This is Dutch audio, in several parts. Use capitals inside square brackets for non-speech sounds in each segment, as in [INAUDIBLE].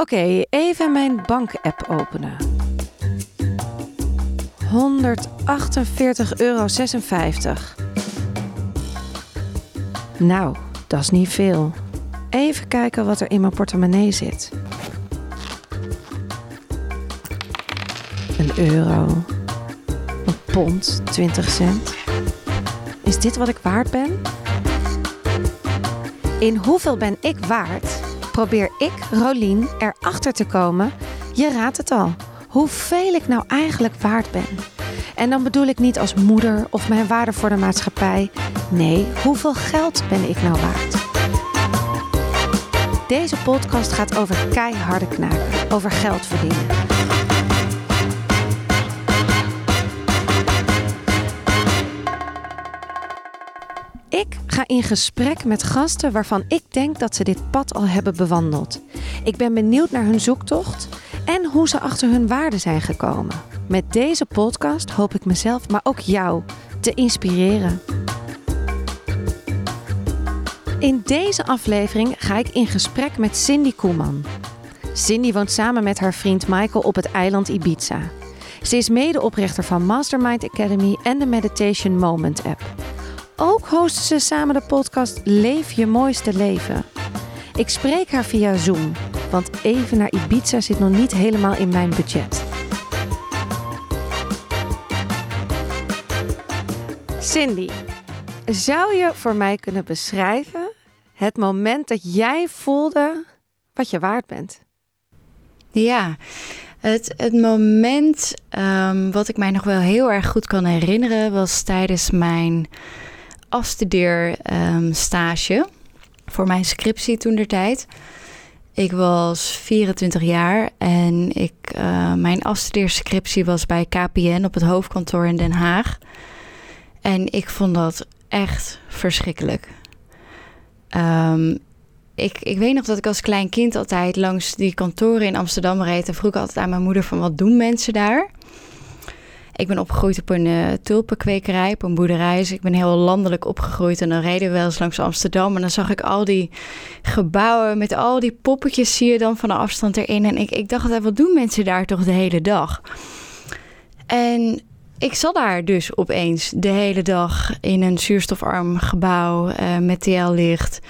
Oké, even mijn bank-app openen. 148,56 euro. Nou, dat is niet veel. Even kijken wat er in mijn portemonnee zit. Een euro. Een pond, 20 cent. Is dit wat ik waard ben? In hoeveel ben ik waard? Probeer ik, Rolien, erachter te komen. Je raadt het al. Hoeveel ik nou eigenlijk waard ben. En dan bedoel ik niet als moeder of mijn waarde voor de maatschappij. Nee, hoeveel geld ben ik nou waard? Deze podcast gaat over keiharde knaken, over geld verdienen. Ga in gesprek met gasten waarvan ik denk dat ze dit pad al hebben bewandeld. Ik ben benieuwd naar hun zoektocht en hoe ze achter hun waarden zijn gekomen. Met deze podcast hoop ik mezelf, maar ook jou, te inspireren. In deze aflevering ga ik in gesprek met Cindy Koeman. Cindy woont samen met haar vriend Michael op het eiland Ibiza. Ze is medeoprichter van Mastermind Academy en de Meditation Moment app. Ook hosten ze samen de podcast Leef je mooiste leven. Ik spreek haar via Zoom, want even naar Ibiza zit nog niet helemaal in mijn budget. Cindy, zou je voor mij kunnen beschrijven het moment dat jij voelde wat je waard bent? Ja, het, het moment um, wat ik mij nog wel heel erg goed kan herinneren was tijdens mijn afstudeerstage um, voor mijn scriptie toen der tijd. Ik was 24 jaar en ik, uh, mijn afstudeerscriptie was bij KPN op het hoofdkantoor in Den Haag. En ik vond dat echt verschrikkelijk. Um, ik, ik weet nog dat ik als klein kind altijd langs die kantoren in Amsterdam reed. En vroeg altijd aan mijn moeder van wat doen mensen daar? Ik ben opgegroeid op een uh, tulpenkwekerij, op een boerderij. Dus ik ben heel landelijk opgegroeid. En dan reden we wel eens langs Amsterdam. En dan zag ik al die gebouwen met al die poppetjes zie je dan van de afstand erin. En ik, ik dacht wat doen mensen daar toch de hele dag? En ik zat daar dus opeens de hele dag in een zuurstofarm gebouw uh, met TL-licht.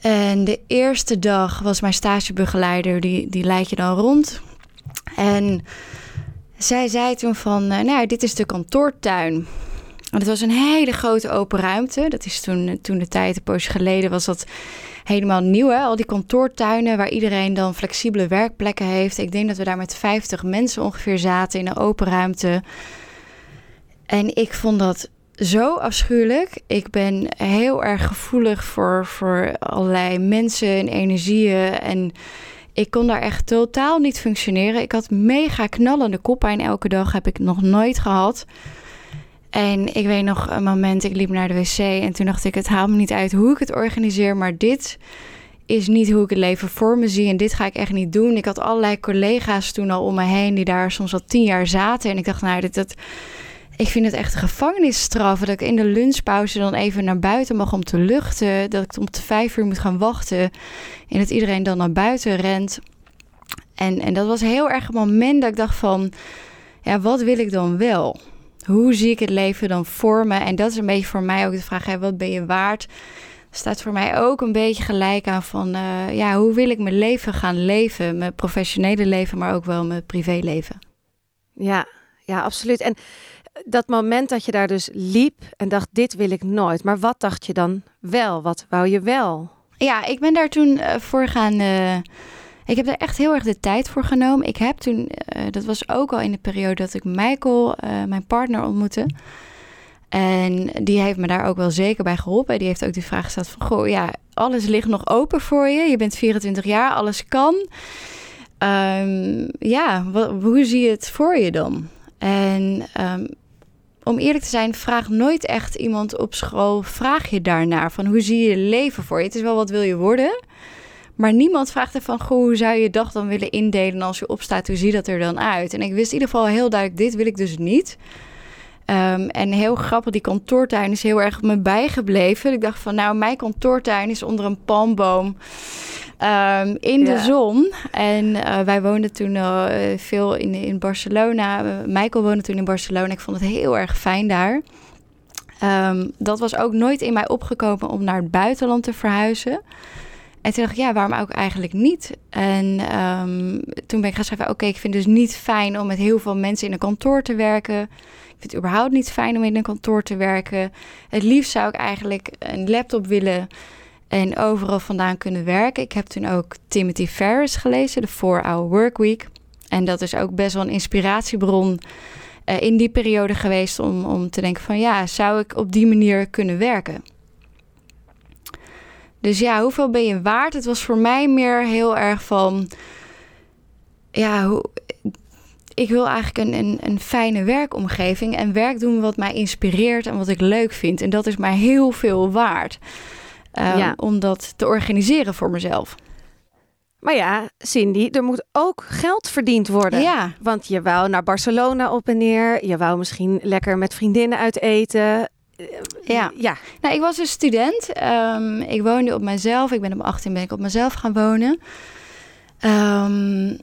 En de eerste dag was mijn stagebegeleider, die, die leid je dan rond. En zij zei toen van, uh, nou dit is de kantoortuin. En het was een hele grote open ruimte. Dat is toen, toen de tijd, een poosje geleden, was dat helemaal nieuw. Hè? Al die kantoortuinen waar iedereen dan flexibele werkplekken heeft. Ik denk dat we daar met 50 mensen ongeveer zaten in een open ruimte. En ik vond dat zo afschuwelijk. Ik ben heel erg gevoelig voor, voor allerlei mensen en energieën. En ik kon daar echt totaal niet functioneren. Ik had mega knallende koppijn elke dag. Heb ik nog nooit gehad. En ik weet nog een moment, ik liep naar de wc en toen dacht ik, het haalt me niet uit hoe ik het organiseer, maar dit is niet hoe ik het leven voor me zie en dit ga ik echt niet doen. Ik had allerlei collega's toen al om me heen die daar soms al tien jaar zaten en ik dacht, nou, dit, ik vind het echt een gevangenisstraf dat ik in de lunchpauze dan even naar buiten mag om te luchten. Dat ik om te vijf uur moet gaan wachten. En dat iedereen dan naar buiten rent. En, en dat was heel erg een moment dat ik dacht van... Ja, wat wil ik dan wel? Hoe zie ik het leven dan voor me? En dat is een beetje voor mij ook de vraag, hè, wat ben je waard? Staat voor mij ook een beetje gelijk aan van... Uh, ja, hoe wil ik mijn leven gaan leven? Mijn professionele leven, maar ook wel mijn privéleven. Ja, ja, absoluut. En dat moment dat je daar dus liep en dacht, dit wil ik nooit. Maar wat dacht je dan wel? Wat wou je wel? Ja, ik ben daar toen uh, voor gaan... Uh, ik heb er echt heel erg de tijd voor genomen. Ik heb toen, uh, dat was ook al in de periode dat ik Michael, mijn partner, ontmoette. En die heeft me daar ook wel zeker bij geholpen. Die heeft ook die vraag gesteld van, goh, ja, alles ligt nog open voor je. Je bent 24 jaar, alles kan. Um, ja, hoe zie je het voor je dan? En um, om eerlijk te zijn, vraag nooit echt iemand op school. Vraag je daarnaar van hoe zie je leven voor je? Het is wel wat wil je worden. Maar niemand vraagt er van, hoe zou je je dag dan willen indelen als je opstaat? Hoe ziet dat er dan uit? En ik wist in ieder geval heel duidelijk, dit wil ik dus niet. Ehm, en heel grappig, die kantoortuin is heel erg me bijgebleven. Ik dacht van, nou, mijn kantoortuin is onder een palmboom. Ehm, in de zon. En uh, wij woonden toen uh, veel in, in Barcelona. Michael woonde toen in Barcelona. Ik vond het heel erg fijn daar. Um, dat was ook nooit in mij opgekomen om naar het buitenland te verhuizen. En toen dacht ik, ja, waarom ook eigenlijk niet? En um, toen ben ik gaan schrijven, oké, ik vind het dus niet fijn om met heel veel mensen in een kantoor te werken. Ik vind het überhaupt niet fijn om in een kantoor te werken. Het liefst zou ik eigenlijk een laptop willen en overal vandaan kunnen werken. Ik heb toen ook Timothy Ferris gelezen, de 4-Hour Workweek. En dat is ook best wel een inspiratiebron uh, in die periode geweest om, om te denken van ja, zou ik op die manier kunnen werken? Dus ja, hoeveel ben je waard? Het was voor mij meer heel erg van ja, hoe, ik wil eigenlijk een, een, een fijne werkomgeving en werk doen wat mij inspireert en wat ik leuk vind. En dat is mij heel veel waard. Um, ja. Om dat te organiseren voor mezelf. Maar ja, Cindy, er moet ook geld verdiend worden. Ja. Want je wou naar Barcelona op en neer. Je wou misschien lekker met vriendinnen uit eten. Ja. Nou, ik was een student. Um, ik woonde op mezelf. Ik ben op 18 ben ik op mezelf gaan wonen. Um,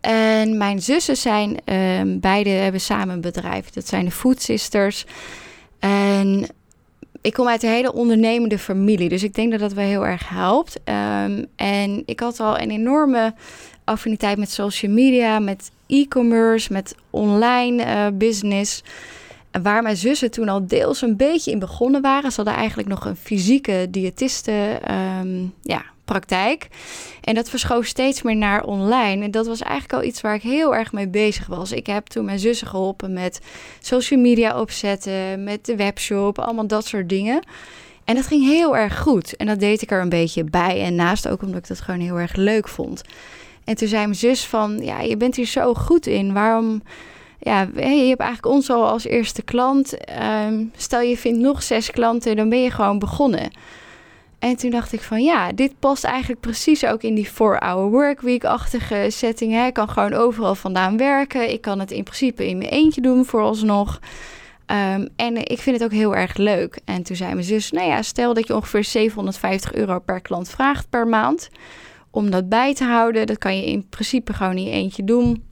en mijn zussen zijn, um, beide hebben samen een bedrijf. Dat zijn de Food Sisters. En ik kom uit een hele ondernemende familie. Dus ik denk dat dat wel heel erg helpt. En ik had al een enorme affiniteit met social media, met e-commerce, met online uh, business. Waar mijn zussen toen al deels een beetje in begonnen waren. Ze hadden eigenlijk nog een fysieke diëtiste um, ja, praktijk. En dat verschoof steeds meer naar online. En dat was eigenlijk al iets waar ik heel erg mee bezig was. Ik heb toen mijn zussen geholpen met social media opzetten, met de webshop, allemaal dat soort dingen. En dat ging heel erg goed. En dat deed ik er een beetje bij. En naast ook omdat ik dat gewoon heel erg leuk vond. En toen zei mijn zus van, ja, je bent hier zo goed in. Waarom ja, je hebt eigenlijk ons al als eerste klant. Um, stel je vindt nog zes klanten, dan ben je gewoon begonnen. En toen dacht ik van ja, dit past eigenlijk precies ook in die 4-hour workweek-achtige setting. Hè. Ik kan gewoon overal vandaan werken. Ik kan het in principe in mijn eentje doen vooralsnog. Um, en ik vind het ook heel erg leuk. En toen zei mijn zus, nou ja, stel dat je ongeveer 750 euro per klant vraagt per maand. Om dat bij te houden, dat kan je in principe gewoon in je eentje doen.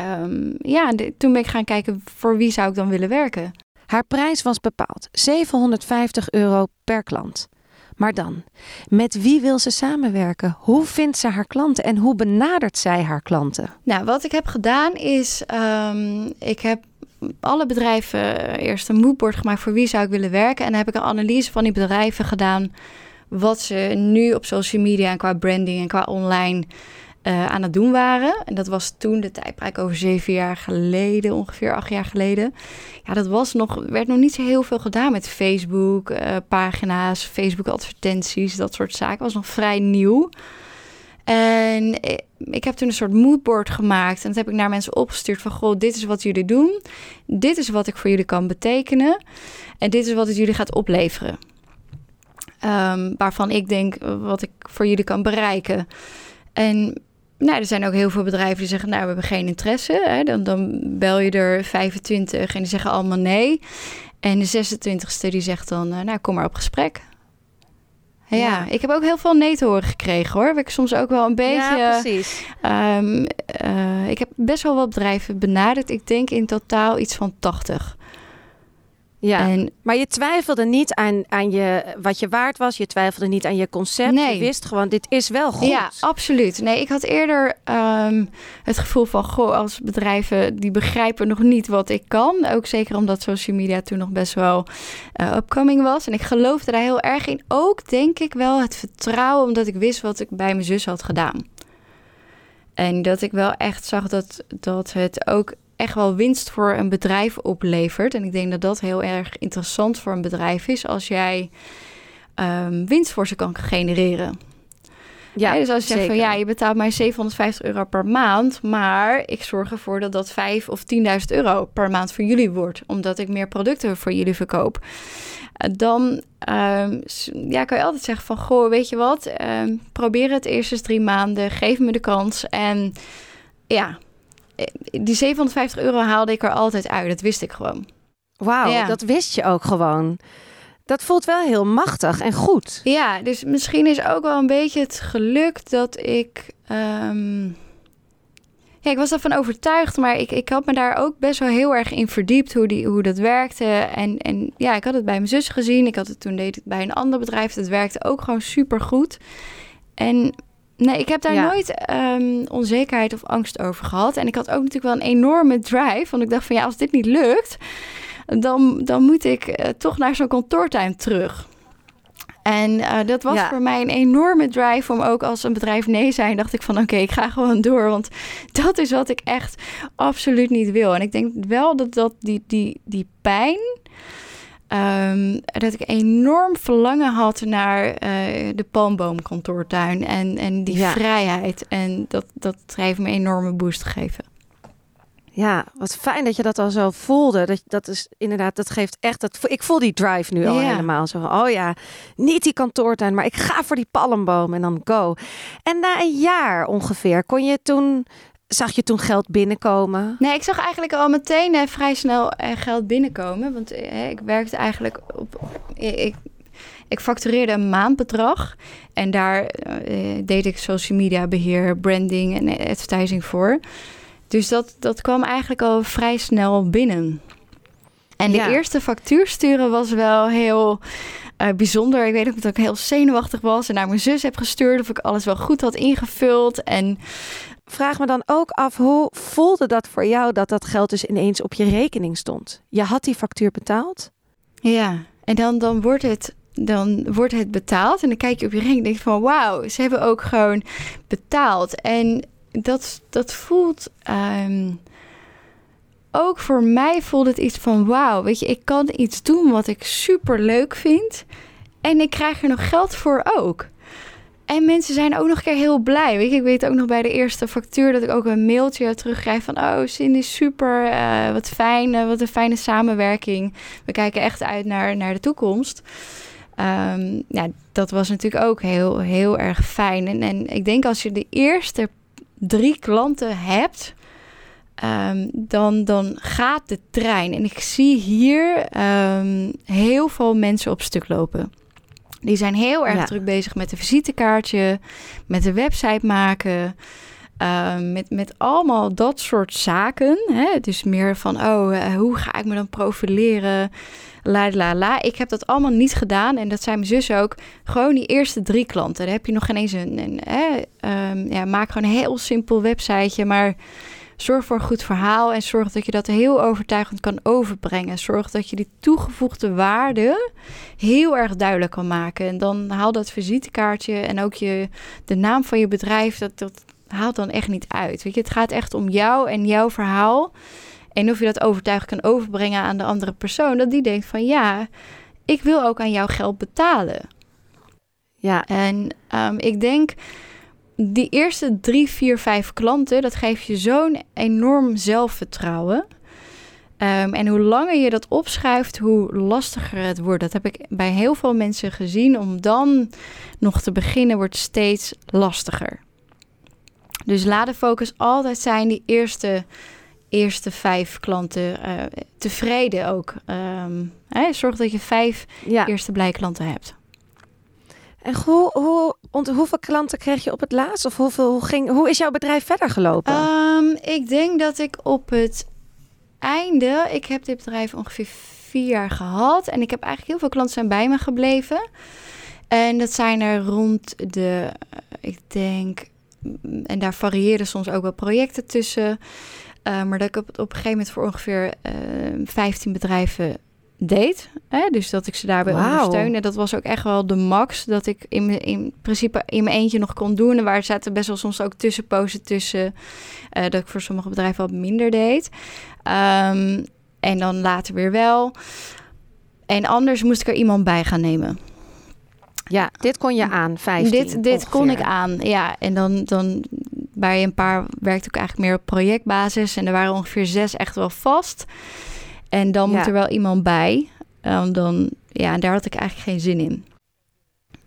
Um, ja, de, toen ben ik gaan kijken voor wie zou ik dan willen werken. Haar prijs was bepaald, 750 euro per klant. Maar dan, met wie wil ze samenwerken? Hoe vindt ze haar klanten en hoe benadert zij haar klanten? Nou, wat ik heb gedaan is, um, ik heb alle bedrijven eerst een moodboard gemaakt voor wie zou ik willen werken. En dan heb ik een analyse van die bedrijven gedaan. Wat ze nu op social media en qua branding en qua online uh, aan het doen waren. En dat was toen de tijdperk over zeven jaar geleden, ongeveer acht jaar geleden. Ja, dat was nog, werd nog niet zo heel veel gedaan met Facebook, uh, pagina's, Facebook advertenties, dat soort zaken. was nog vrij nieuw. En ik heb toen een soort moodboard gemaakt. En dat heb ik naar mensen opgestuurd van... Goh, dit is wat jullie doen. Dit is wat ik voor jullie kan betekenen. En dit is wat het jullie gaat opleveren. Um, waarvan ik denk wat ik voor jullie kan bereiken. En nou, er zijn ook heel veel bedrijven die zeggen, nou, we hebben geen interesse. Hè? Dan, dan bel je er 25 en die zeggen allemaal nee. En de 26ste die zegt dan, eh, nou, kom maar op gesprek. Ja, ja, ik heb ook heel veel nee te horen gekregen hoor. Ik soms ook wel een beetje. Ja, precies. Um, uh, ik heb best wel wat bedrijven benaderd. Ik denk in totaal iets van 80. Ja, en, maar je twijfelde niet aan, aan je, wat je waard was. Je twijfelde niet aan je concept. Nee. Je wist gewoon, dit is wel goed. Ja, absoluut. Nee, ik had eerder um, het gevoel van... goh, als bedrijven die begrijpen nog niet wat ik kan. Ook zeker omdat social media toen nog best wel uh, upcoming was. En ik geloofde daar heel erg in. Ook denk ik wel het vertrouwen... omdat ik wist wat ik bij mijn zus had gedaan. En dat ik wel echt zag dat, dat het ook echt wel winst voor een bedrijf oplevert. En ik denk dat dat heel erg interessant voor een bedrijf is als jij um, winst voor ze kan genereren. Ja, dus als je zegt van ja, je betaalt mij 750 euro per maand, maar ik zorg ervoor dat dat 5 of 10.000 euro per maand voor jullie wordt, omdat ik meer producten voor jullie verkoop. Eh, dan um, ja, kan je altijd zeggen van goh, weet je wat, um, probeer het eerst eens drie maanden, geef me de kans en ja, die 750 euro haalde ik er altijd uit. Dat wist ik gewoon. Wauw, Ja. dat wist je ook gewoon. Dat voelt wel heel machtig en goed. Ja, dus misschien is ook wel een beetje het geluk dat ik. ehm, Ja, ik was ervan overtuigd, maar ik, ik had me daar ook best wel heel erg in verdiept hoe, die, hoe dat werkte. En, en ja, ik had het bij mijn zus gezien. Ik had het toen deed het bij een ander bedrijf. Het werkte ook gewoon super goed. En nee, ik heb daar Ja. nooit ehm, onzekerheid of angst over gehad. En ik had ook natuurlijk wel een enorme drive. Want ik dacht van ja, als dit niet lukt, dan, dan moet ik eh, toch naar zo'n kantoortuin terug. En eh, dat was Ja. voor mij een enorme drive om ook als een bedrijf nee zijn, dacht ik van oké, ik ga gewoon door. Want dat is wat ik echt absoluut niet wil. En ik denk wel dat, dat die, die, die pijn, ehm, dat ik enorm verlangen had naar eh, de palmboomkantoortuin en, en die Ja. vrijheid. En dat, dat heeft me een enorme boost gegeven. Ja, wat fijn dat je dat al zo voelde. Dat, dat is inderdaad, dat geeft echt. Dat, ik voel die drive nu al Ja. helemaal. Zo oh ja, niet die kantoortuin, maar ik ga voor die palmboom en dan go. En na een jaar ongeveer, kon je toen, zag je toen geld binnenkomen? Nee, ik zag eigenlijk al meteen eh, vrij snel eh, geld binnenkomen. Want eh, ik werkte eigenlijk op. Ik, ik factureerde een maandbedrag. En daar eh, deed ik social media beheer, branding en advertising voor. Dus dat, dat kwam eigenlijk al vrij snel binnen. En de Ja. eerste factuur sturen was wel heel bijzonder. Ik weet ook dat ik heel zenuwachtig was en naar mijn zus heb gestuurd of ik alles wel goed had ingevuld. En Vraag me dan ook af, hoe voelde dat voor jou dat dat geld dus ineens op je rekening stond? Je had die factuur betaald? Ja, en dan, dan, wordt het, dan wordt het betaald. En dan kijk je op je ring en denk van... wauw, ze hebben ook gewoon betaald. En dat, dat voelt... ehm, ook voor mij voelt het iets van... wauw, weet je, ik kan iets doen wat ik super leuk vind. En ik krijg er nog geld voor ook. En mensen zijn ook nog een keer heel blij. Weet je, ik weet ook nog bij de eerste factuur dat ik ook een mailtje terugkrijg van... Oh, Cindy, super, eh, wat fijn, eh, wat een fijne samenwerking. We kijken echt uit naar, naar de toekomst. Ehm, ja, dat was natuurlijk ook heel, heel erg fijn. En, en ik denk als je de eerste drie klanten hebt... ehm, dan, dan gaat de trein. En ik zie hier ehm, heel veel mensen op stuk lopen. Die zijn heel erg Ja. druk bezig met een visitekaartje, met de website maken, ehm, met, met allemaal dat soort zaken. Hè? Dus meer van, oh, eh, hoe ga ik me dan profileren? La la la. Ik heb dat allemaal niet gedaan. En dat zei mijn zus ook. Gewoon die eerste drie klanten. Daar heb je nog geen eens een. een hè? ehm, ja, maak gewoon een heel simpel websiteje. Maar zorg voor een goed verhaal. En zorg dat je dat heel overtuigend kan overbrengen. Zorg dat je die toegevoegde waarde heel erg duidelijk kan maken. En dan haal dat visitekaartje en ook je, de naam van je bedrijf. Dat, dat haalt dan echt niet uit. Weet je, het gaat echt om jou en jouw verhaal. En of je dat overtuigend kan overbrengen aan de andere persoon. Dat die denkt van ja, ik wil ook aan jouw geld betalen. Ja, En ehm, ik denk, die eerste drie, vier, vijf klanten, dat geeft je zo'n enorm zelfvertrouwen. Ehm, en hoe langer je dat opschuift, hoe lastiger het wordt. Dat heb ik bij heel veel mensen gezien. Om dan nog te beginnen, wordt steeds lastiger. Dus laat de focus altijd zijn die eerste, eerste vijf klanten eh, tevreden ook. Ehm, hè, zorg dat je vijf ja. eerste blij klanten hebt. En hoe, hoe, hoeveel klanten kreeg je op het laatst? Of hoeveel, hoe, ging, hoe is jouw bedrijf verder gelopen? Ehm, ik denk dat ik op het einde, ik heb dit bedrijf ongeveer vier jaar gehad en ik heb eigenlijk heel veel klanten zijn bij me gebleven. En dat zijn er rond de, eh, ik denk, mm, en daar varieerden soms ook wel projecten tussen. Eh, maar dat ik op, op een gegeven moment voor ongeveer eh 15 bedrijven deed. Hè? Dus dat ik ze daarbij Wauw. ondersteunde. Dat was ook echt wel de max. Dat ik in, in principe in mijn eentje nog kon doen. En waar zaten best wel soms ook tussenpozen tussen. eh, dat ik voor sommige bedrijven wat minder deed. Ehm, en dan later weer wel. En anders moest ik er iemand bij gaan nemen. ja, dit kon je aan, 15 Dit, dit kon ik aan, ja. En dan, dan bij een paar werkte ik eigenlijk meer op projectbasis. En er waren ongeveer zes echt wel vast. En dan Ja. moet er wel iemand bij. Um, dan, ja, en daar had ik eigenlijk geen zin in.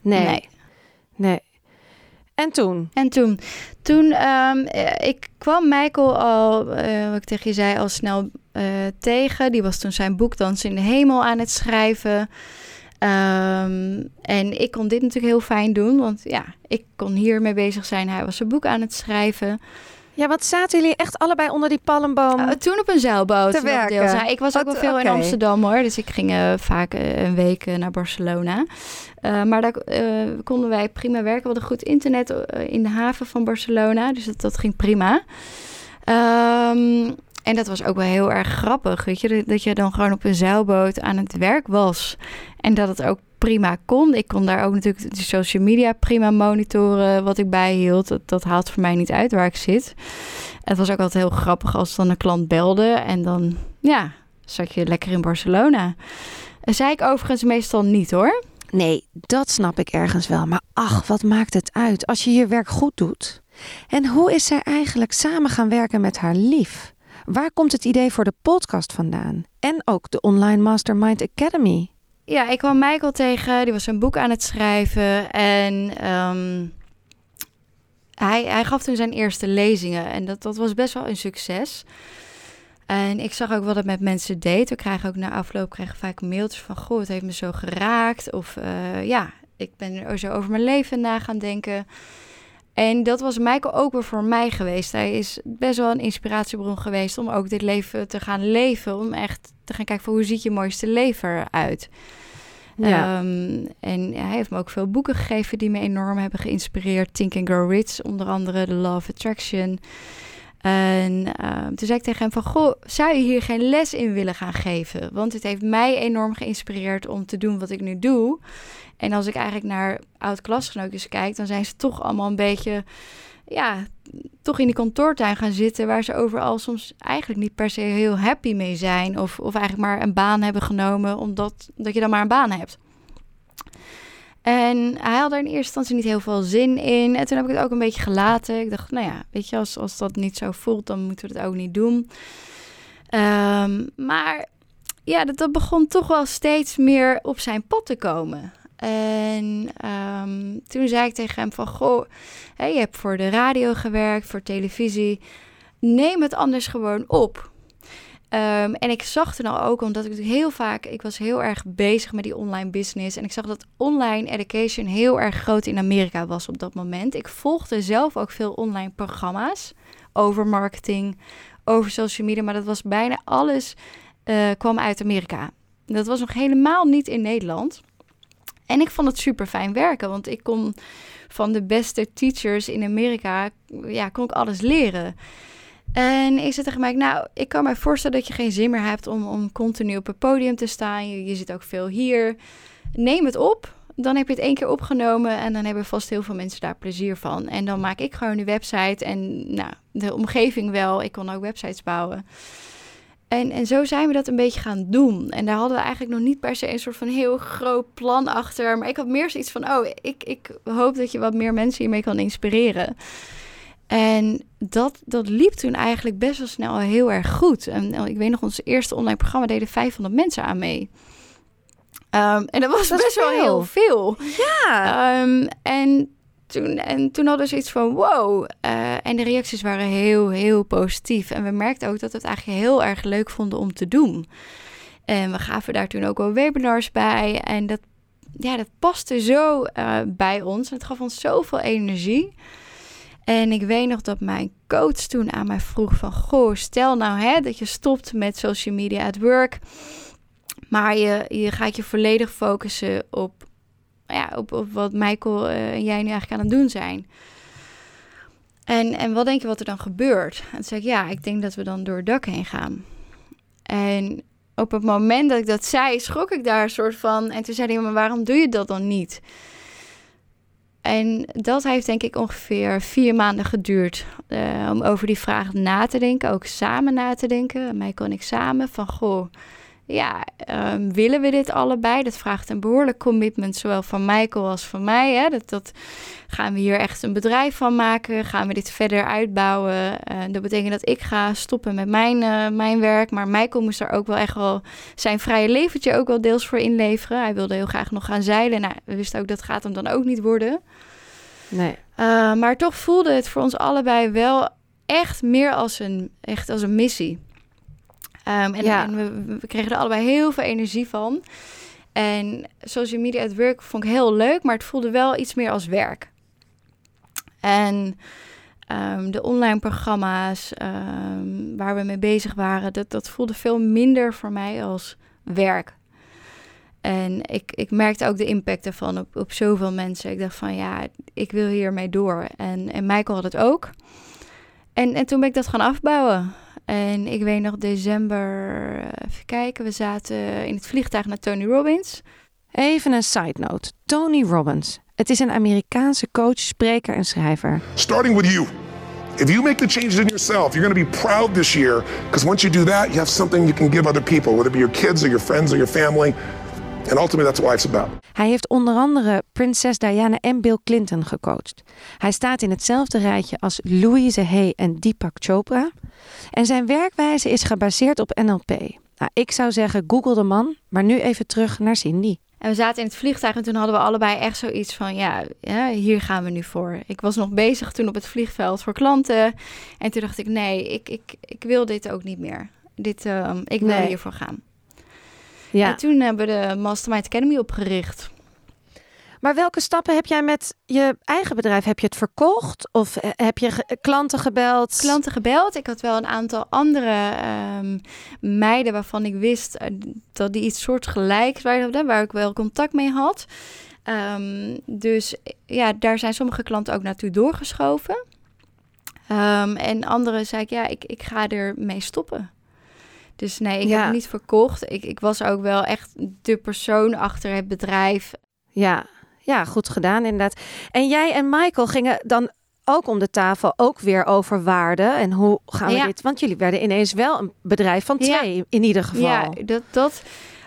Nee, nee. En toen? En toen, toen um, ik kwam Michael al, uh, wat ik tegen je zei, al snel tegen. Die was toen zijn boek Dans in de Hemel aan het schrijven. Ehm, en ik kon dit natuurlijk heel fijn doen, want ja, ik kon hiermee bezig zijn. Hij was zijn boek aan het schrijven. Ja, wat zaten jullie echt allebei onder die palmboom? Uh, toen op een zeilboot. Te werken. Ja, ik was ook wel veel in Amsterdam hoor. Dus ik ging uh, vaak uh, een week naar Barcelona. maar daar konden wij prima werken. We hadden goed internet in de haven van Barcelona. Dus dat, dat ging prima. Um, en dat was ook wel heel erg grappig, weet je, dat je dan gewoon op een zeilboot aan het werk was. En dat het ook prima kon. Ik kon daar ook natuurlijk de social media prima monitoren wat ik bijhield. Dat, dat haalt voor mij niet uit waar ik zit. Het was ook altijd heel grappig als dan een klant belde en dan, ja, zat je lekker in Barcelona. Dat zei ik overigens meestal niet hoor. Nee, dat snap ik ergens wel. Maar ach, wat maakt het uit als je je werk goed doet? En hoe is zij eigenlijk samen gaan werken met haar lief? Waar komt het idee voor de podcast vandaan? En ook de Online Mastermind Academy? Ja, ik kwam Michael tegen. Die was een boek aan het schrijven. En ehm, hij, hij gaf toen zijn eerste lezingen. En dat, dat was best wel een succes. En ik zag ook wat het met mensen deed. We krijgen ook na afloop krijgen vaak mailtjes van... Goh, het heeft me zo geraakt. Of uh, ja, ik ben er zo over mijn leven na gaan denken... En dat was Michael ook weer voor mij geweest. Hij is best wel een inspiratiebron geweest om ook dit leven te gaan leven. Om echt te gaan kijken van hoe ziet je mooiste leven eruit. Ja. Um, en hij heeft me ook veel boeken gegeven die me enorm hebben geïnspireerd. Think and Grow Rich, onder andere The Law of Attraction. En um, toen zei ik tegen hem van, goh, zou je hier geen les in willen gaan geven? Want het heeft mij enorm geïnspireerd om te doen wat ik nu doe. En als ik eigenlijk naar oud-klasgenootjes kijk, dan zijn ze toch allemaal een beetje, ja, toch in die kantoortuin gaan zitten, waar ze overal soms eigenlijk niet per se heel happy mee zijn. Of, of eigenlijk maar een baan hebben genomen, omdat dat je dan maar een baan hebt. En hij had er in eerste instantie niet heel veel zin in. En toen heb ik het ook een beetje gelaten. Ik dacht, nou ja, weet je, als, als dat niet zo voelt, dan moeten we het ook niet doen. Um, maar ja, dat, dat begon toch wel steeds meer op zijn pad te komen. En um, toen zei ik tegen hem van, goh, je hebt voor de radio gewerkt, voor televisie. Neem het anders gewoon op. Um, en ik zag toen al ook, omdat ik heel vaak, ik was heel erg bezig met die online business. En ik zag dat online education heel erg groot in Amerika was op dat moment. Ik volgde zelf ook veel online programma's over marketing, over social media. Maar dat was bijna alles, uh, kwam uit Amerika. Dat was nog helemaal niet in Nederland. En ik vond het super fijn werken, want ik kon van de beste teachers in Amerika, ja, kon ik alles leren. En ik zei tegen mij, nou, ik kan me voorstellen dat je geen zin meer hebt om, om continu op het podium te staan. Je, je zit ook veel hier. Neem het op. Dan heb je het één keer opgenomen en dan hebben vast heel veel mensen daar plezier van. En dan maak ik gewoon een website en nou, de omgeving wel. Ik kon ook websites bouwen. En, en zo zijn we dat een beetje gaan doen. En daar hadden we eigenlijk nog niet per se een soort van heel groot plan achter. Maar ik had meer zoiets van: oh, ik, ik hoop dat je wat meer mensen hiermee kan inspireren. En dat, dat liep toen eigenlijk best wel snel heel erg goed. En ik weet nog, ons eerste online programma deden 500 mensen aan mee. Um, en dat was best wel heel veel. Ja. Um, en toen, en toen hadden ze iets van wow. Uh, en de reacties waren heel, heel positief. En we merkten ook dat we het eigenlijk heel erg leuk vonden om te doen. En we gaven daar toen ook wel webinars bij. En dat, ja, dat paste zo uh, bij ons. En het gaf ons zoveel energie. En ik weet nog dat mijn coach toen aan mij vroeg van... Goh, stel nou hè, dat je stopt met social media at work... maar je, je gaat je volledig focussen op ja, op, op wat Michael uh, en jij nu eigenlijk aan het doen zijn. En, en wat denk je wat er dan gebeurt? En toen zei ik, ja, ik denk dat we dan door het dak heen gaan. En op het moment dat ik dat zei, schrok ik daar een soort van. En toen zei hij, maar waarom doe je dat dan niet? En dat heeft denk ik ongeveer vier maanden geduurd uh, om over die vraag na te denken, ook samen na te denken. Michael en ik samen van, goh, ja, um, willen we dit allebei? Dat vraagt een behoorlijk commitment, zowel van Michael als van mij. Hè? Dat, dat gaan we hier echt een bedrijf van maken? Gaan we dit verder uitbouwen? Uh, dat betekent dat ik ga stoppen met mijn, uh, mijn werk. Maar Michael moest er ook wel echt wel zijn vrije leventje ook wel deels voor inleveren. Hij wilde heel graag nog gaan zeilen. Nou, we wisten ook dat gaat hem dan ook niet worden. Nee. Uh, maar toch voelde het voor ons allebei wel echt meer als een, echt als een missie. Ehm, en, Ja. en we, we kregen er allebei heel veel energie van. En social media at work vond ik heel leuk, maar het voelde wel iets meer als werk. En ehm, de online programma's ehm, waar we mee bezig waren, dat, dat voelde veel minder voor mij als werk. En ik, ik merkte ook de impact ervan op, op zoveel mensen. Ik dacht van ja, ik wil hiermee door. En, en Michael had het ook. En, en toen ben ik dat gaan afbouwen. En ik weet nog december, eh, even kijken, we zaten in het vliegtuig naar Tony Robbins. Even een side note. Tony Robbins. Het is een Amerikaanse coach, spreker en schrijver. starting with you. If you make the changes in yourself, you're going to be proud this year because once you do that, you have something you can give other people, whether it be your kids or your friends or your family. And ultimately, that's what life's about. Hij heeft onder andere prinses Diana en Bill Clinton gecoacht. Hij staat in hetzelfde rijtje als Louise Hay en Deepak Chopra. En zijn werkwijze is gebaseerd op NLP. Nou, ik zou zeggen, google de man, maar nu even terug naar Cindy. En we zaten in het vliegtuig en toen hadden we allebei echt zoiets van, ja, ja, hier gaan we nu voor. Ik was nog bezig toen op het vliegveld voor klanten. En toen dacht ik, nee, ik, ik, ik wil dit ook niet meer. Dit, ehm, ik wil Nee. hiervoor gaan. Ja. En toen hebben we de Mastermind Academy opgericht. Maar welke stappen heb jij met je eigen bedrijf? Heb je het verkocht of eh, heb je ge- klanten gebeld? Klanten gebeld. Ik had wel een aantal andere ehm, meiden waarvan ik wist eh, dat die iets soortgelijks waren, waar ik wel contact mee had. Ehm, dus ja, daar zijn sommige klanten ook naartoe doorgeschoven. Ehm, en andere zei ik, ja, ik, ik ga er mee stoppen. Dus nee, ik Ja. heb het niet verkocht. Ik, ik was ook wel echt de persoon achter het bedrijf. Ja, ja, goed gedaan inderdaad. En jij en Michael gingen dan ook om de tafel ook weer over waarde en hoe gaan we Ja. dit? Want jullie werden ineens wel een bedrijf van Ja. twee in ieder geval. Ja, dat, dat,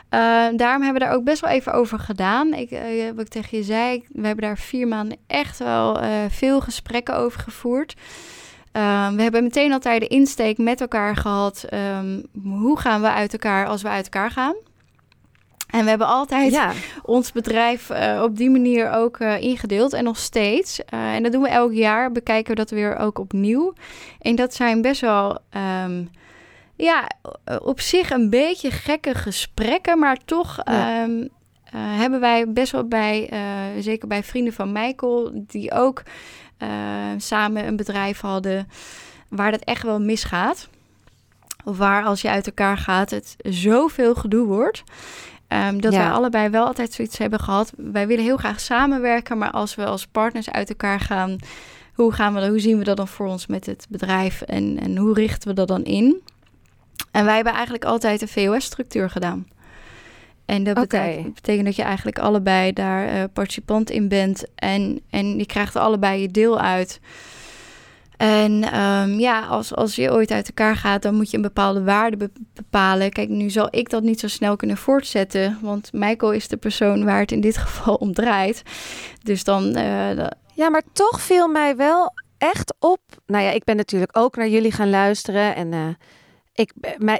eh, daarom hebben we daar ook best wel even over gedaan. Ik, eh, wat ik tegen je zei, we hebben daar vier maanden echt wel eh, veel gesprekken over gevoerd. Ehm, we hebben meteen altijd de insteek met elkaar gehad. ehm, hoe gaan we uit elkaar als we uit elkaar gaan? En we hebben altijd Ja, ons bedrijf eh, op die manier ook eh, ingedeeld en nog steeds. Eh, en dat doen we elk jaar, bekijken we dat weer ook opnieuw. En dat zijn best wel, ehm, ja, op zich een beetje gekke gesprekken, maar toch Ja. hebben wij best wel bij, zeker bij vrienden van Michael, die ook samen een bedrijf hadden, waar dat echt wel misgaat. Of waar als je uit elkaar gaat het zoveel gedoe wordt. Ehm, dat Ja. wij allebei wel altijd zoiets hebben gehad. Wij willen heel graag samenwerken, maar als we als partners uit elkaar gaan, hoe, gaan we, hoe zien we dat dan voor ons met het bedrijf en, en hoe richten we dat dan in? En wij hebben eigenlijk altijd een VOS-structuur gedaan. En dat betekent, betekent dat je eigenlijk allebei daar eh, participant in bent en, en je krijgt allebei je deel uit. En ehm, ja, als, als je ooit uit elkaar gaat, dan moet je een bepaalde waarde be- bepalen. Kijk, nu zal ik dat niet zo snel kunnen voortzetten, want Michael is de persoon waar het in dit geval om draait. Dus dan, eh, ja, maar toch viel mij wel echt op. Nou ja, ik ben natuurlijk ook naar jullie gaan luisteren en eh, ik,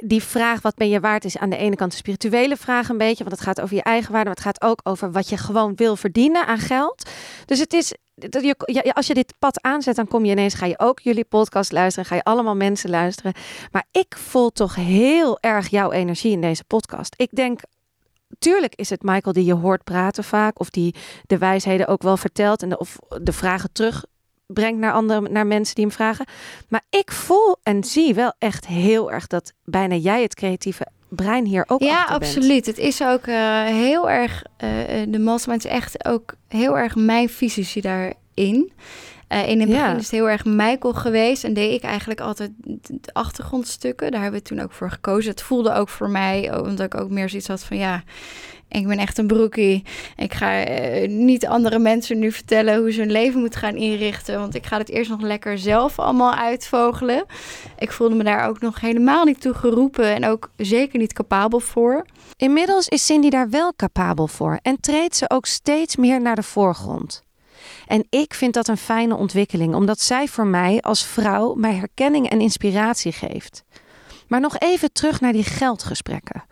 die vraag wat ben je waard is aan de ene kant een spirituele vraag een beetje, want het gaat over je eigen waarde, maar het gaat ook over wat je gewoon wil verdienen aan geld. Dus het is als je dit pad aanzet, dan kom je ineens, ga je ook jullie podcast luisteren, ga je allemaal mensen luisteren. Maar ik voel toch heel erg jouw energie in deze podcast. Ik denk, tuurlijk is het Michael die je hoort praten vaak, of die de wijsheden ook wel vertelt en de, of de vragen terugbrengt naar andere, naar mensen die hem vragen. Maar ik voel en zie wel echt heel erg dat bijna jij het creatieve brein hier ook ja, bent. absoluut. Het is ook eh, heel erg, eh, de mastermind is echt ook heel erg mijn visie daarin. Eh, in het Ja. begin is het heel erg Michael geweest en deed ik eigenlijk altijd de achtergrondstukken. Daar hebben we toen ook voor gekozen. Het voelde ook voor mij, omdat ik ook meer zoiets had van ja, ik ben echt een broekie. Ik ga eh, niet andere mensen nu vertellen hoe ze hun leven moeten gaan inrichten, want ik ga het eerst nog lekker zelf allemaal uitvogelen. Ik voelde me daar ook nog helemaal niet toe geroepen en ook zeker niet capabel voor. Inmiddels is Cindy daar wel capabel voor en treedt ze ook steeds meer naar de voorgrond. En ik vind dat een fijne ontwikkeling, omdat zij voor mij als vrouw mij herkenning en inspiratie geeft. Maar nog even terug naar die geldgesprekken.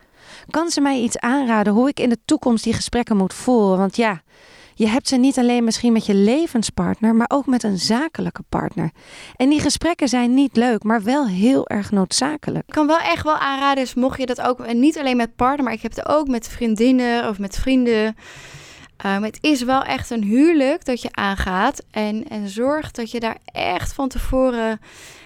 Kan ze mij iets aanraden hoe ik in de toekomst die gesprekken moet voeren? Want ja, Je hebt ze niet alleen misschien met je levenspartner, maar ook met een zakelijke partner. En die gesprekken zijn niet leuk, maar wel heel erg noodzakelijk. Ik kan wel echt wel aanraden, dus mocht je dat ook, en niet alleen met partner, maar ik heb het ook met vriendinnen of met vrienden. Um, het is wel echt een huwelijk dat je aangaat. En, en zorg dat je daar echt van tevoren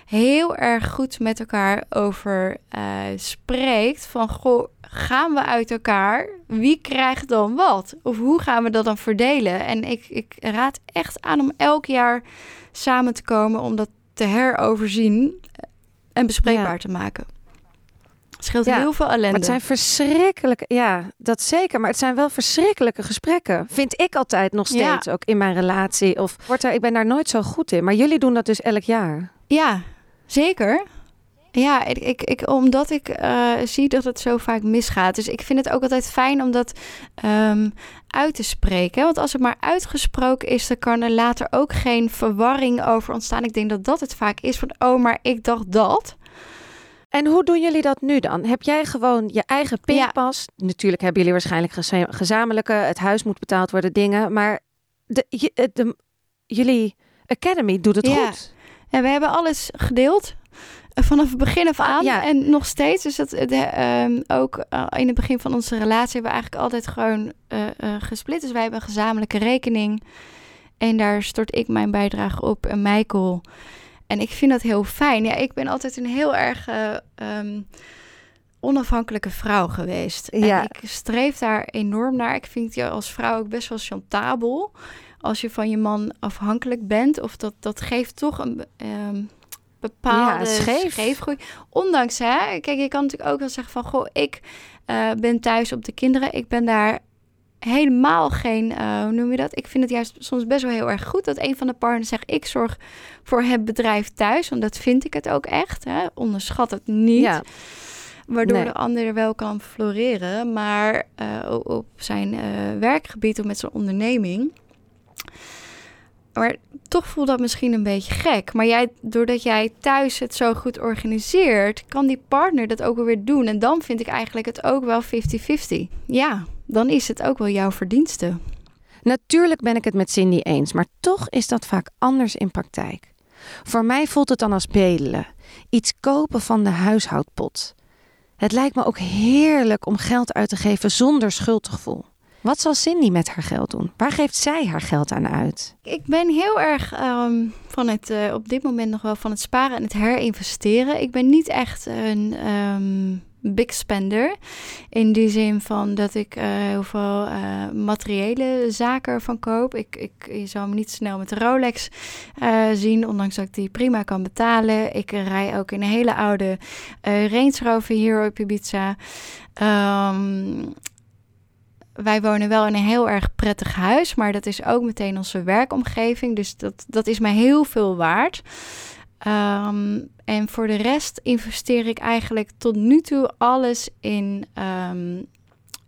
heel erg goed met elkaar over uh, spreekt. Van goh, gaan we uit elkaar? Wie krijgt dan wat? Of hoe gaan we dat dan verdelen? En ik, ik raad echt aan om elk jaar samen te komen om dat te heroverzien en bespreekbaar te maken. Het scheelt heel veel ellende. Maar het zijn verschrikkelijke, ja, dat zeker. Maar het zijn wel verschrikkelijke gesprekken. Vind ik altijd nog steeds ook in mijn relatie. Of wordt er, ik ben daar nooit zo goed in. Maar jullie doen dat dus elk jaar. Ja, zeker. Ja, ik, ik, omdat ik uh, zie dat het zo vaak misgaat. Dus ik vind het ook altijd fijn om dat um, uit te spreken. Want als het maar uitgesproken is, dan kan er later ook geen verwarring over ontstaan. Ik denk dat dat het vaak is van, oh, maar ik dacht dat. En hoe doen jullie dat nu dan? Heb jij gewoon je eigen pinpas? Natuurlijk hebben jullie waarschijnlijk gezamenlijke, het huis moet betaald worden, dingen. Maar de, de, jullie Academy doet het ja. goed. En we hebben alles gedeeld. Eh, vanaf het begin af aan ja. en nog steeds. Dus dat, de, ehm, ook uh, in het begin van onze relatie hebben we eigenlijk altijd gewoon uh, gesplit. Dus wij hebben een gezamenlijke rekening. En daar stort ik mijn bijdrage op en Michael. En ik vind dat heel fijn. Ja, ik ben altijd een heel erg um, onafhankelijke vrouw geweest. Ja. En ik streef daar enorm naar. Ik vind je als vrouw ook best wel chantabel. Als je van je man afhankelijk bent. Of dat, dat geeft toch een... Um, bepaalde ja, scheef. scheefgroei. Ondanks, hè, kijk, je kan natuurlijk ook wel zeggen van, goh, ik uh, ben thuis op de kinderen. Ik ben daar helemaal geen, uh, hoe noem je dat? Ik vind het juist soms best wel heel erg goed dat een van de partners zegt: Ik zorg voor het bedrijf thuis. Want dat vind ik het ook echt. Hè? Onderschat het niet. Ja. Waardoor de ander wel kan floreren. Maar uh, op zijn uh, werkgebied of met zijn onderneming. Maar toch voelt dat misschien een beetje gek. Maar jij, doordat jij thuis het zo goed organiseert, kan die partner dat ook weer doen. En dan vind ik eigenlijk het ook wel 50-50. Ja dan is het ook wel jouw verdienste. Natuurlijk ben ik het met Cindy eens, maar toch is dat vaak anders in praktijk. Voor mij voelt het dan als bedelen, iets kopen van de huishoudpot. Het lijkt me ook heerlijk om geld uit te geven zonder schuldgevoel. Wat zal Cindy met haar geld doen? Waar geeft zij haar geld aan uit? Ik ben heel erg ehm, van het, uh, op dit moment nog wel van het sparen en het herinvesteren. Ik ben niet echt een ehm, big spender. In die zin van dat ik uh, heel veel uh, materiële zaken ervan koop. Ik, ik, je zal me niet snel met de Rolex uh, zien, ondanks dat ik die prima kan betalen. Ik rij ook in een hele oude Range Rover hier op Ibiza. Um, wij wonen wel in een heel erg prettig huis, maar dat is ook meteen onze werkomgeving. Dus dat, dat is mij heel veel waard. Um, en voor de rest investeer ik eigenlijk tot nu toe alles in, um,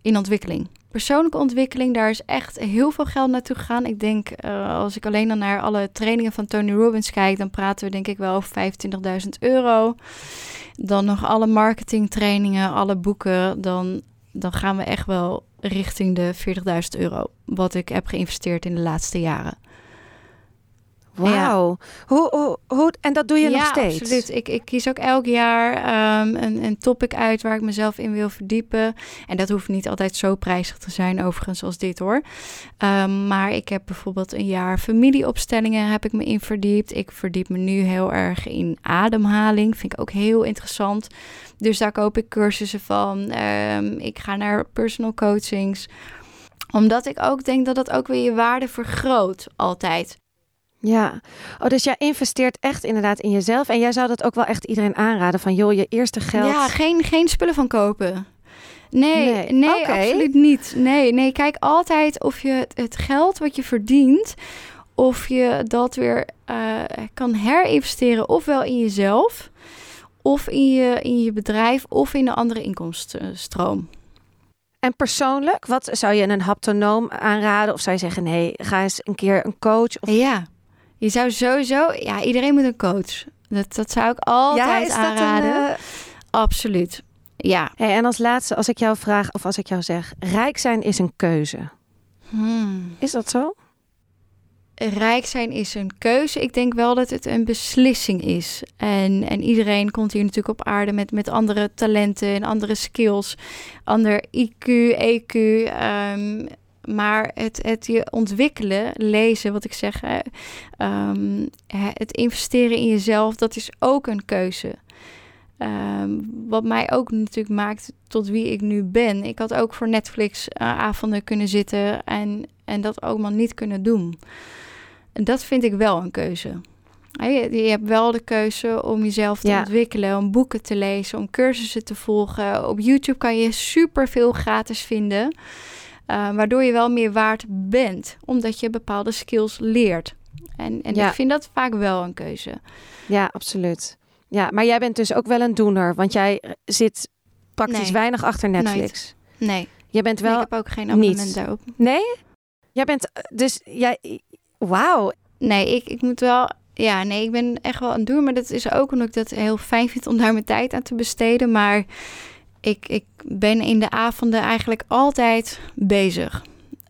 in ontwikkeling. Persoonlijke ontwikkeling, daar is echt heel veel geld naartoe gegaan. Ik denk, uh, als ik alleen dan naar alle trainingen van Tony Robbins kijk, dan praten we denk ik wel over 25.000 euro. Dan nog alle marketingtrainingen, alle boeken, dan, dan gaan we echt wel richting de 40.000 euro. Wat ik heb geïnvesteerd in de laatste jaren. Wauw. Hoe, hoe, hoe, en dat doe je nog steeds? Ja, absoluut. Ik, ik kies ook elk jaar um, een, een topic uit waar ik mezelf in wil verdiepen. En dat hoeft niet altijd zo prijzig te zijn, overigens, als dit hoor. Um, maar ik heb bijvoorbeeld een jaar familieopstellingen heb ik me in verdiept. Ik verdiep me nu heel erg in ademhaling. Vind ik ook heel interessant. Dus daar koop ik cursussen van. Um, ik ga naar personal coachings omdat ik ook denk dat dat ook weer je waarde vergroot altijd. Ja, oh, dus jij investeert echt inderdaad in jezelf. En jij zou dat ook wel echt iedereen aanraden van joh, je eerste geld. Ja, geen, geen spullen van kopen. Nee, nee, absoluut niet. Nee, nee, kijk altijd of je het geld wat je verdient, of je dat weer uh, kan herinvesteren, ofwel in jezelf, of in je, in je bedrijf, of in een andere inkomstenstroom. En persoonlijk, wat zou je een haptonoom aanraden? Of zou je zeggen, nee, ga eens een keer een coach? Of... Ja, je zou sowieso, ja, iedereen moet een coach. Dat, dat zou ik altijd ja, aanraden. Een, uh... Absoluut. Ja. Hey, en als laatste, als ik jou vraag of als ik jou zeg, rijk zijn is een keuze. Hmm. Is dat zo? Rijk zijn is een keuze. Ik denk wel dat het een beslissing is. En, en iedereen komt hier natuurlijk op aarde met, met andere talenten en andere skills. Ander IQ, EQ. ehm, maar het, het je ontwikkelen, lezen, wat ik zeg, hè, ehm, het investeren in jezelf, dat is ook een keuze. Ehm, wat mij ook natuurlijk maakt tot wie ik nu ben. Ik had ook voor Netflix eh, avonden kunnen zitten en, en dat allemaal niet kunnen doen. En dat vind ik wel een keuze. Je, je hebt wel de keuze om jezelf te Ja. ontwikkelen, om boeken te lezen, om cursussen te volgen. Op YouTube kan je superveel gratis vinden, waardoor je wel meer waard bent, omdat je bepaalde skills leert. En, en Ja. ik vind dat vaak wel een keuze. Ja, absoluut. Ja, maar jij bent dus ook wel een doener, want jij eh, zit praktisch Nee. weinig achter Netflix. Nee, Jij bent wel. ik heb ook geen abonnement daarop. Nee? Jij bent eh, dus jij. Wauw. Nee, ik, ik moet wel. Ja, nee, ik ben echt wel het doen. Maar dat is ook omdat ik dat heel fijn vind om daar mijn tijd aan te besteden. Maar ik, ik ben in de avonden eigenlijk altijd bezig.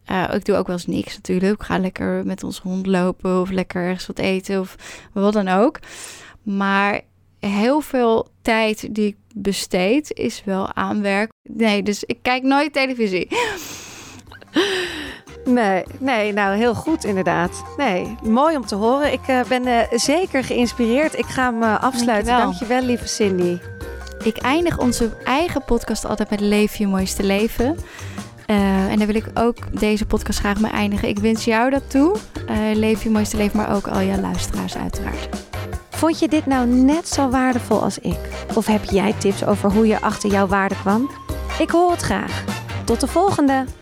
Eh, ik doe ook wel eens niks natuurlijk. Ik ga lekker met ons hond lopen of lekker ergens wat eten of wat dan ook. Maar heel veel tijd die ik besteed is wel aan werk. Nee, dus ik kijk nooit televisie. [LAUGHS] Nee, nee, nou heel goed inderdaad. Nee, mooi om te horen. Ik eh, ben eh, zeker geïnspireerd. Ik ga hem afsluiten. Dankjewel. Dankjewel, lieve Cindy. Ik eindig onze eigen podcast altijd met Leef je mooiste leven. Eh, en daar wil ik ook deze podcast graag mee eindigen. Ik wens jou dat toe. Eh, leef je mooiste leven, maar ook al jouw luisteraars uiteraard. Vond je dit nou net zo waardevol als ik? Of heb jij tips over hoe je achter jouw waarde kwam? Ik hoor het graag. Tot de volgende!